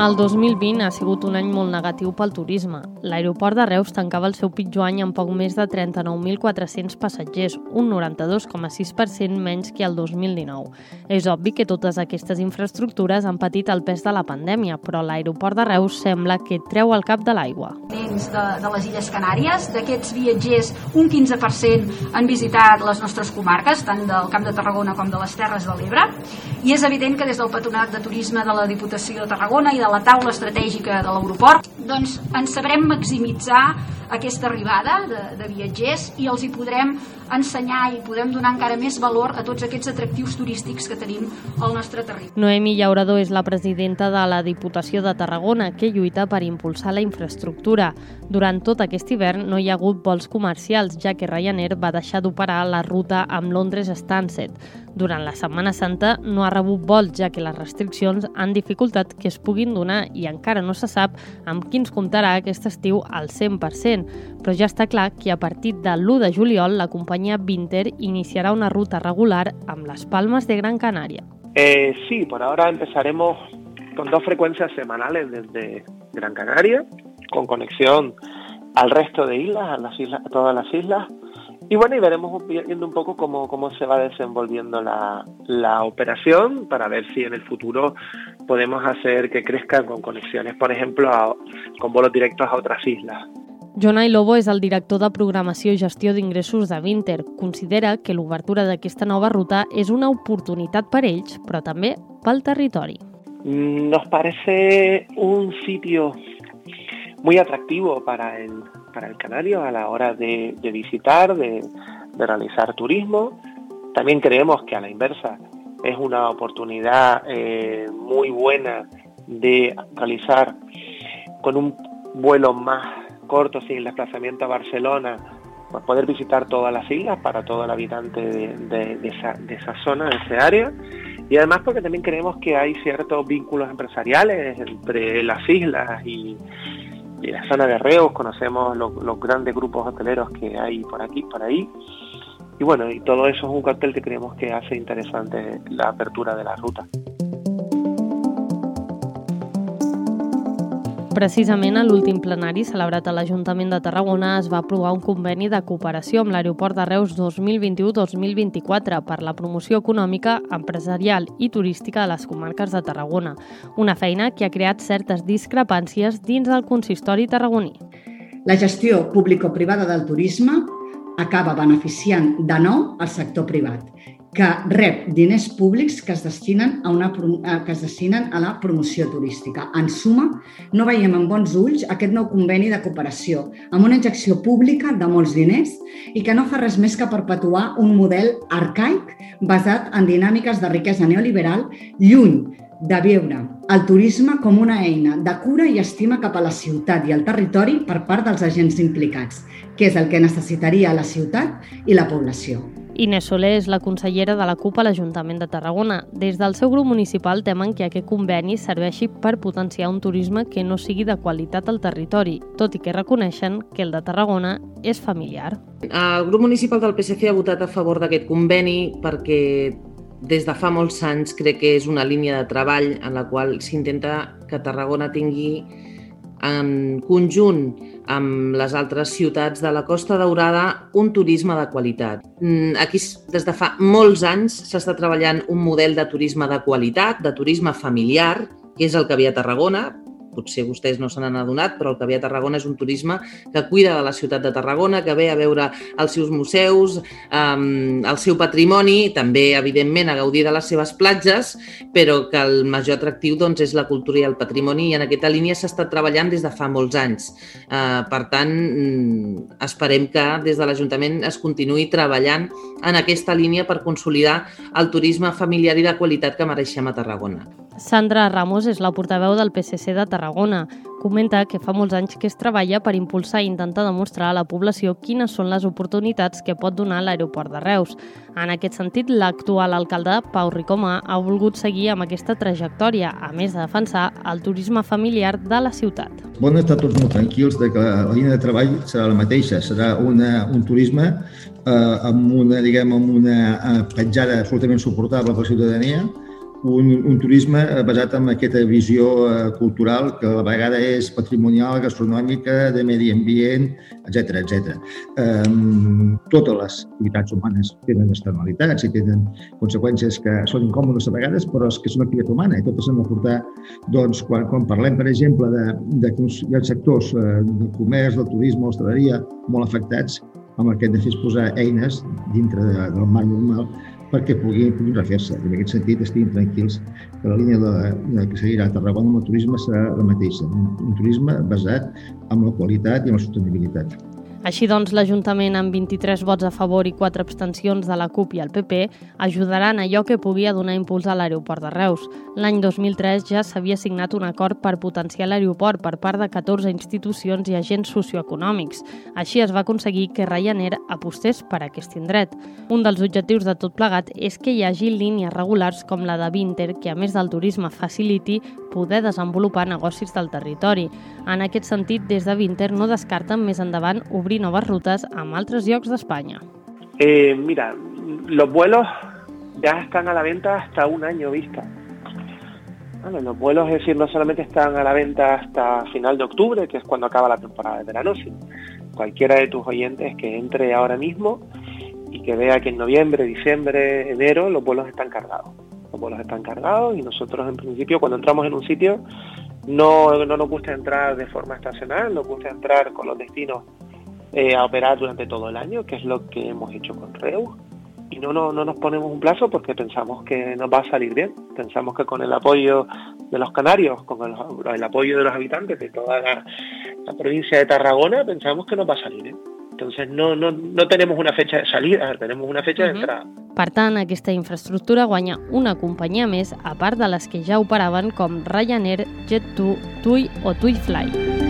El 2020 ha sigut un any molt negatiu pel turisme. L'aeroport de Reus tancava el seu pitjor any amb poc més de 39.400 passatgers, un 92,6% menys que el 2019. És obvi que totes aquestes infraestructures han patit el pes de la pandèmia, però l'aeroport de Reus sembla que treu el cap de l'aigua. De, de les Illes Canàries, d'aquests viatgers, un 15% han visitat les nostres comarques, tant del Camp de Tarragona com de les Terres de l'Ebre, i és evident que des del Patronat de Turisme de la Diputació de Tarragona i de la taula estratègica de l'aeroport, doncs ens sabrem maximitzar aquesta arribada de, de viatgers i els hi podrem ensenyar i podem donar encara més valor a tots aquests atractius turístics que tenim al nostre territori. Noemi Llaurador és la presidenta de la Diputació de Tarragona que lluita per impulsar la infraestructura. Durant tot aquest hivern no hi ha hagut vols comercials, ja que Ryanair va deixar d'operar la ruta amb Londres Stansted. Durant la Setmana Santa no ha rebut vols, ja que les restriccions han dificultat que es puguin donar i encara no se sap amb quins comptarà aquest estiu al 100%, però ja està clar que a partir de l'1 de juliol la companyia Vinter iniciarà una ruta regular amb les Palmes de Gran Canaria. Eh, sí, por ahora empezaremos con dos frecuencias semanales desde Gran Canaria, con conexión al resto de islas, a, las islas, a todas las islas, Y bueno, y veremos viendo un poco cómo, cómo se va desenvolviendo la, la operación para ver si en el futuro podemos hacer que crezca con conexiones, por ejemplo, a, con volos directos a otras islas. Jonai Lobo és el director de programació i gestió d'ingressos de Vinter. Considera que l'obertura d'aquesta nova ruta és una oportunitat per ells, però també pel territori. Nos parece un sitio muy atractivo para el, para el canario a la hora de, visitar, de, de, realizar turismo. También creemos que a la inversa es una oportunidad eh, muy buena de realizar con un vuelo más corto, sin el desplazamiento a Barcelona, pues poder visitar todas las islas para todo el habitante de esa zona, de ese área. Y además porque también creemos que hay ciertos vínculos empresariales entre las islas y, y la zona de Reus, conocemos los, los grandes grupos hoteleros que hay por aquí, por ahí. Y bueno, y todo eso es un cartel que creemos que hace interesante la apertura de la ruta. Precisament a l'últim plenari celebrat a l'Ajuntament de Tarragona es va aprovar un conveni de cooperació amb l'Aeroport de Reus 2021-2024 per la promoció econòmica, empresarial i turística de les comarques de Tarragona, una feina que ha creat certes discrepàncies dins del consistori tarragoní. La gestió público-privada del turisme acaba beneficiant de nou el sector privat que rep diners públics que es destinen a, una, eh, que es destinen a la promoció turística. En suma, no veiem amb bons ulls aquest nou conveni de cooperació amb una injecció pública de molts diners i que no fa res més que perpetuar un model arcaic basat en dinàmiques de riquesa neoliberal lluny de veure el turisme com una eina de cura i estima cap a la ciutat i el territori per part dels agents implicats, que és el que necessitaria la ciutat i la població. Inés Soler és la consellera de la CUP a l'Ajuntament de Tarragona. Des del seu grup municipal temen que aquest conveni serveixi per potenciar un turisme que no sigui de qualitat al territori, tot i que reconeixen que el de Tarragona és familiar. El grup municipal del PSC ha votat a favor d'aquest conveni perquè des de fa molts anys crec que és una línia de treball en la qual s'intenta que Tarragona tingui en conjunt amb les altres ciutats de la Costa Daurada un turisme de qualitat. Mm, aquí, des de fa molts anys, s'està treballant un model de turisme de qualitat, de turisme familiar, que és el que havia a Tarragona, potser vostès no se n'han adonat, però el que ve a Tarragona és un turisme que cuida de la ciutat de Tarragona, que ve a veure els seus museus, um, el seu patrimoni, també, evidentment, a gaudir de les seves platges, però que el major atractiu doncs, és la cultura i el patrimoni i en aquesta línia s'ha estat treballant des de fa molts anys. Uh, per tant, mm, esperem que des de l'Ajuntament es continuï treballant en aquesta línia per consolidar el turisme familiar i de qualitat que mereixem a Tarragona. Sandra Ramos és la portaveu del PSC de Tarragona. Comenta que fa molts anys que es treballa per impulsar i intentar demostrar a la població quines són les oportunitats que pot donar l'aeroport de Reus. En aquest sentit, l'actual alcalde, Pau Ricoma, ha volgut seguir amb aquesta trajectòria, a més de defensar el turisme familiar de la ciutat. Poden estar tots molt tranquils de que la línia de treball serà la mateixa, serà una, un turisme eh, amb una, diguem, amb una eh, petjada absolutament suportable per la ciutadania, un, un turisme basat en aquesta visió eh, cultural que a la vegada és patrimonial, gastronòmica, de medi ambient, etc etc. Um, totes les activitats humanes tenen externalitats i tenen conseqüències que són incòmodes a vegades, però és que és una activitat humana i totes han de portar, doncs, quan, quan parlem, per exemple, de, de ha sectors eh, de comerç, del turisme, l'hostaleria, molt afectats, amb el que hem de fer és posar eines dintre de, del marc normal perquè puguin, puguin refer-se. En aquest sentit, estiguin tranquils que la línia de, de que seguirà a Tarragona amb el turisme serà la mateixa, un, un turisme basat en la qualitat i en la sostenibilitat. Així doncs, l'Ajuntament, amb 23 vots a favor i 4 abstencions de la CUP i el PP, ajudaran allò que pugui a donar impuls a l'aeroport de Reus. L'any 2003 ja s'havia signat un acord per potenciar l'aeroport per part de 14 institucions i agents socioeconòmics. Així es va aconseguir que Ryanair apostés per aquest indret. Un dels objectius de tot plegat és que hi hagi línies regulars com la de Vinter, que a més del turisme faciliti poder desenvolupar negocis del territori. En aquest sentit, des de Vinter no descarten més endavant obrir noves rutes amb altres llocs d'Espanya. Eh, mira, los vuelos ya están a la venta hasta un año vista. Bueno, los vuelos, es decir, no solamente están a la venta hasta final de octubre, que es cuando acaba la temporada de verano, sino cualquiera de tus oyentes que entre ahora mismo y que vea que en noviembre, diciembre, enero los vuelos están cargados. Los vuelos están cargados y nosotros en principio cuando entramos en un sitio no, no nos gusta entrar de forma estacional, nos gusta entrar con los destinos eh, a operar durante todo el año, que es lo que hemos hecho con Reus. Y no, no, no nos ponemos un plazo porque pensamos que nos va a salir bien. Pensamos que con el apoyo de los canarios, con el, el apoyo de los habitantes de toda la, la, provincia de Tarragona, pensamos que nos va a salir bien. Entonces no, no, no tenemos una fecha de salida, tenemos una fecha uh -huh. de entrada. Per tant, aquesta infraestructura guanya una companyia més, a part de les que ja operaven com Ryanair, Jet2, TUI o TUI Fly.